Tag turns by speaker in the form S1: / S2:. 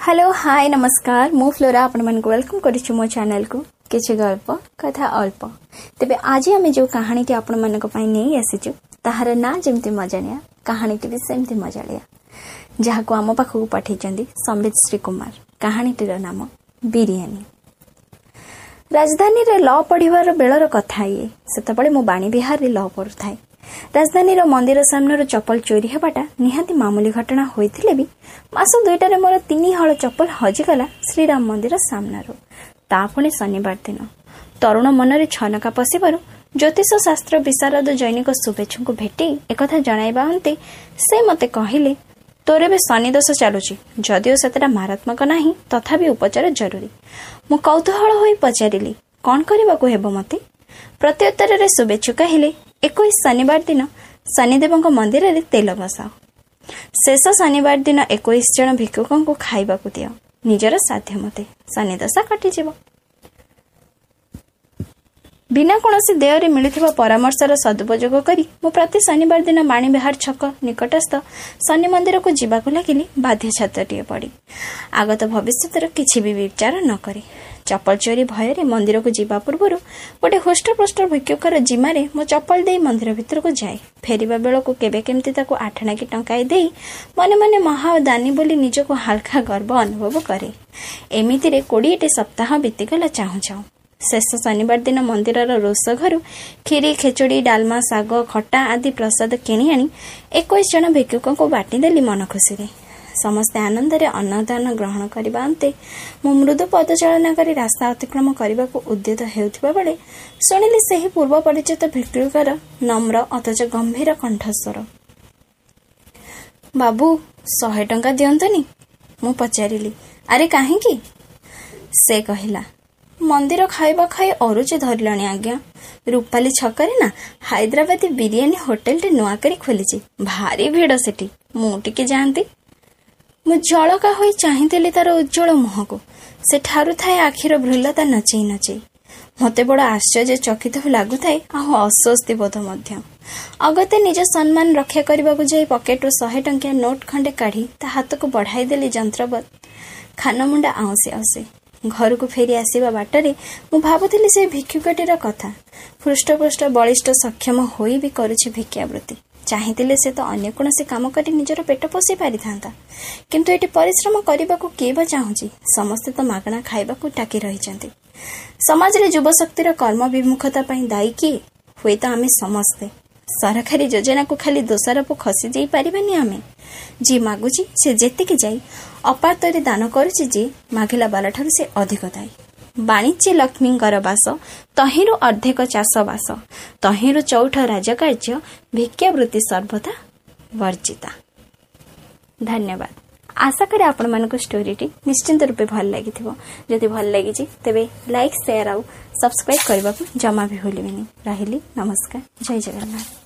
S1: Hello hi ନମସ୍କାର ମୁଁ flora ଆପଣମାନଙ୍କୁ ୱେଲକମ୍ କରିଛୁ ମୋ ଚ୍ୟାନେଲକୁ କିଛି ଗଳ୍ପ କଥା ଅଳ୍ପ ତେବେ ଆଜି ଆମେ ଯେଉଁ କାହାଣୀଟି ଆପଣମାନଙ୍କ ପାଇଁ ନେଇ ଆସିଛୁ ତାହାର ନାଁ ଯେମିତି ମଜାଣିଆ କାହାଣୀଟି ବି ସେମିତି ମଜାଳିଆ ଯାହାକୁ ଆମ ପାଖକୁ ପଠାଇଛନ୍ତି ସମ୍ବିତ ଶ୍ରୀ କୁମାର କାହାଣୀଟିର ନାମ ବିରିୟାନୀ ରାଜଧାନୀରେ ଲ ପଢ଼ିବାର ବେଳର କଥା ଇଏ ସେତେବେଳେ ମୁଁ ବାଣୀ ବିହାରରେ ଲ ପଢ଼ୁଥାଏ। ରାଜଧାନୀର ମନ୍ଦିର ସାମ୍ନାରୁ ଚପଲ ଚୋରି ହେବାଟା ନିହାତି ମାମୁଲି ଘଟଣା ହୋଇଥିଲେ ବି ମାସ ଦୁଇଟାରେ ମୋର ତିନି ହଳ ଚପଲ ହଜିଗଲା ଶ୍ରୀରାମ ମନ୍ଦିର ସାମ୍ନାରୁ। ତା ପୁଣି ଶନିବାର ଦିନ। ତରୁଣ ମନରେ ଛନକା ପଶିବାରୁ ଜ୍ୟୋତିଷ ଶାସ୍ତ୍ର ବିଶାରଦ ଜୈନିକ ଶୁଭେଚ୍ଛୁଙ୍କୁ ଭେଟି ଏକଥା ଜଣାଇବା ଅନ୍ତେ ସେ ମୋତେ କହିଲେ ତୋର ଏବେ ଶନି ଦୋଷ ଚାଲୁଛି। ଯଦିଓ ସେତେଟା ମାରାତ୍ମକ ନାହିଁ ତଥାପି ଉପଚାର ଜରୁରୀ। ମୁଁ କୌତୂହଳ ହୋଇ ପଚାରିଲି କ'ଣ କରିବାକୁ ହେବ ମୋତେ? ପ୍ରତ୍ୟୁତ୍ତରରେ ଶୁଭେଚ୍ଛୁ କହିଲେ ଏକୋଇଶ ଶନିବାର ଦିନ ଶନିଦେବଙ୍କ ମନ୍ଦିରରେ ତେଲ ବସାଅ। ଶେଷ ଶନିବାର ଦିନ ଏକୋଇଶ ଜଣ ଭିକ୍ଷୁକଙ୍କୁ ଖାଇବାକୁ ଦିଅ। ନିଜର ସାଧ୍ୟ ମତେ ଶନିଦଶା କଟିଯିବ। ବିନା କୌଣସି ଦେୟରେ ମିଳୁଥିବା ପରାମର୍ଶର ସଦୁପଯୋଗ କରି ମୁଁ ପ୍ରତି ଶନିବାର ଦିନ ବାଣୀବିହାର ଛକ ନିକଟସ୍ଥ ଶନି ମନ୍ଦିରକୁ ଯିବାକୁ ଲାଗିଲି ବାଧ୍ୟ ଛାତ୍ରଟିଏ ପଡ଼ି। ଆଗତ ଭବିଷ୍ୟତର କିଛି ବି ବିଚାର ନ କରି। ଚପଲ ଚୋରି ଭୟରେ ମନ୍ଦିରକୁ ଯିବା ପୂର୍ବରୁ ଗୋଟେ ହୃଷ୍ଟପୃଷ୍ଟ ଭିକ୍ଷୁକର ଜିମାରେ ମୁଁ ଚପଲ ଦେଇ ମନ୍ଦିର ଭିତରକୁ ଯାଏ। ଫେରିବା ବେଳକୁ କେବେ କେମିତି ତାକୁ ଆଠଣାକି ଟଙ୍କାଇ ଦେଇ ମନେ ମନେ ମହା ଦାନୀ ବୋଲି ନିଜକୁ ହାଲକା ଗର୍ବ ଅନୁଭବ କରେ। ଏମିତିରେ କୋଡ଼ିଏଟି ସପ୍ତାହ ବିତିଗଲା ଚାହୁଁ ଚାହୁଁ ଶେଷ ଶନିବାର ଦିନ ମନ୍ଦିରର ରୋଷ ଘରୁ କ୍ଷୀରି ଖେଚୁଡ଼ି ଡାଲମା ଶାଗ ଖଟା ଆଦି ପ୍ରସାଦ କିଣି ଆଣି ଏକୋଇଶ ଜଣ ଭିକ୍ଷୁକଙ୍କୁ ବାଟିଦେଲି ମନ ଖୁସିରେ। ସମସ୍ତେ ଆନନ୍ଦରେ ଅନ୍ନଦାନ ଗ୍ରହଣ କରିବା ଅନ୍ତେ ମୁଁ ମୃଦୁ ପଦଚାଳନା କରି ରାସ୍ତା ଅତିକ୍ରମ କରିବାକୁ ଉଦ୍ୟତ ହେଉଥିବା ବେଳେ ଶୁଣିଲି ସେହି ପୂର୍ବ ପରିଚିତ ଭିକ୍ଷୁକର ନମ୍ର ଅଥଚ ଗମ୍ଭୀର କଣ୍ଠସ୍ୱର। ବାବୁ ଶହେ ଟଙ୍କା ଦିଅନ୍ତନି? ମୁଁ ପଚାରିଲି ଆରେ କାହିଁକି? ସେ କହିଲା ମନ୍ଦିର ଖାଇବା ଖାଇ ଅରୁଚି ଧରିଲାଣି ଆଜ୍ଞା। ରୂପାଲି ଛକରେ ନା ହାଇଦ୍ରାବାଦୀ ବିରିୟାନୀ ହୋଟେଲଟେ ନୂଆ କରି ଖୋଲିଛି ଭାରି ଭିଡ଼ ସେଠି। ମୁଁ ଟିକେ ଯାଆନ୍ତି। ମୁଁ ଜଳକା ହୋଇ ଚାହିଁଥିଲି ତାର ଉଜ୍ଜଳ ମୁହଁକୁ। ସେ ଠାରୁଥାଏ ଆଖିର ଭ୍ରୁଲତା ନଚେଇ ନଚେଇ। ମୋତେ ବଡ଼ ଆଶ୍ଚର୍ଯ୍ୟ ଚକିତ ଲାଗୁଥାଏ ଆଉ ଅସ୍ୱସ୍ତି ବୋଧ ମଧ୍ୟ। ଅଗତ୍ୟ ନିଜ ସମ୍ମାନ ରକ୍ଷା କରିବାକୁ ଯାଇ ପକେଟରୁ ଶହେ ଟଙ୍କିଆ ନୋଟ୍ ଖଣ୍ଡେ କାଢ଼ି ତା ହାତକୁ ବଢ଼ାଇ ଦେଲି ଯନ୍ତ୍ରବତ୍। ଖାନମୁଣ୍ଡା ଆଉଁସି ଆଉଁସି। ଘରକୁ ଫେରି ଆସିବା ବାଟରେ ମୁଁ ଭାବୁଥିଲି ସେ ଭିକ୍ଷୁକଟିର କଥା। ହୃଷ୍ଟପୃଷ୍ଟ ବଳିଷ୍ଠ ସକ୍ଷମ ହୋଇ ବି କରୁଛି ଭିକ୍ଷାବୃତ୍ତି। ଚାହିଁଥିଲେ ସେ ତ ଅନ୍ୟ କୌଣସି କାମ କରି ନିଜର ପେଟ ପୋଷି ପାରିଥାନ୍ତା। କିନ୍ତୁ ଏଠି ପରିଶ୍ରମ କରିବାକୁ କିଏ ବା ଚାହୁଁଛି? ସମସ୍ତେ ତ ମାଗଣା ଖାଇବାକୁ ଟାକି ରହିଛନ୍ତି। ସମାଜରେ ଯୁବଶକ୍ତିର କର୍ମ ବିମୁଖତା ପାଇଁ ଦାୟୀ କିଏ? ହୁଏତ ଆମେ ସମସ୍ତେ। ସରକାରୀ ଯୋଜନାକୁ ଖାଲି ଦୋଷାରୋପ ଖସି ଯାଇ ପାରିବାନି ଆମେ। ଯିଏ ମାଗୁଛି ସେ ଯେତିକି ଯାଇ ଅପାତରେ ଦାନ କରୁଛି ଯିଏ ମାଗିଲା ବାଲାଠାରୁ ସେ ଅଧିକ ଦାୟୀ। ବାଣିଜ୍ୟ ଲକ୍ଷ୍ମୀଙ୍କର ବାସ ତହିଁରୁ ଅର୍ଦ୍ଧେକ ଚାଷ ବାସ ତହିଁରୁ ଚଉଠ ରାଜକାର୍ଯ୍ୟ ଭିକ୍ଷାବୃତ୍ତି ସର୍ବଦା ବର୍ଜିତା। ଧନ୍ୟବାଦ। ଆଶା କରେ ଆପଣମାନଙ୍କୁ ଷ୍ଟୋରିଟି ନିଶ୍ଚିନ୍ତ ରୂପେ ଭଲ ଲାଗିଥିବ। ଯଦି ଭଲ ଲାଗିଛି ତେବେ ଲାଇକ୍ ସେୟାର ଆଉ ସବସ୍କ୍ରାଇବ୍ କରିବାକୁ ଜମା ବି ଭୁଲିବେନି। ରହିଲି ନମସ୍କାର। ଜୟ ଜଗନ୍ନାଥ।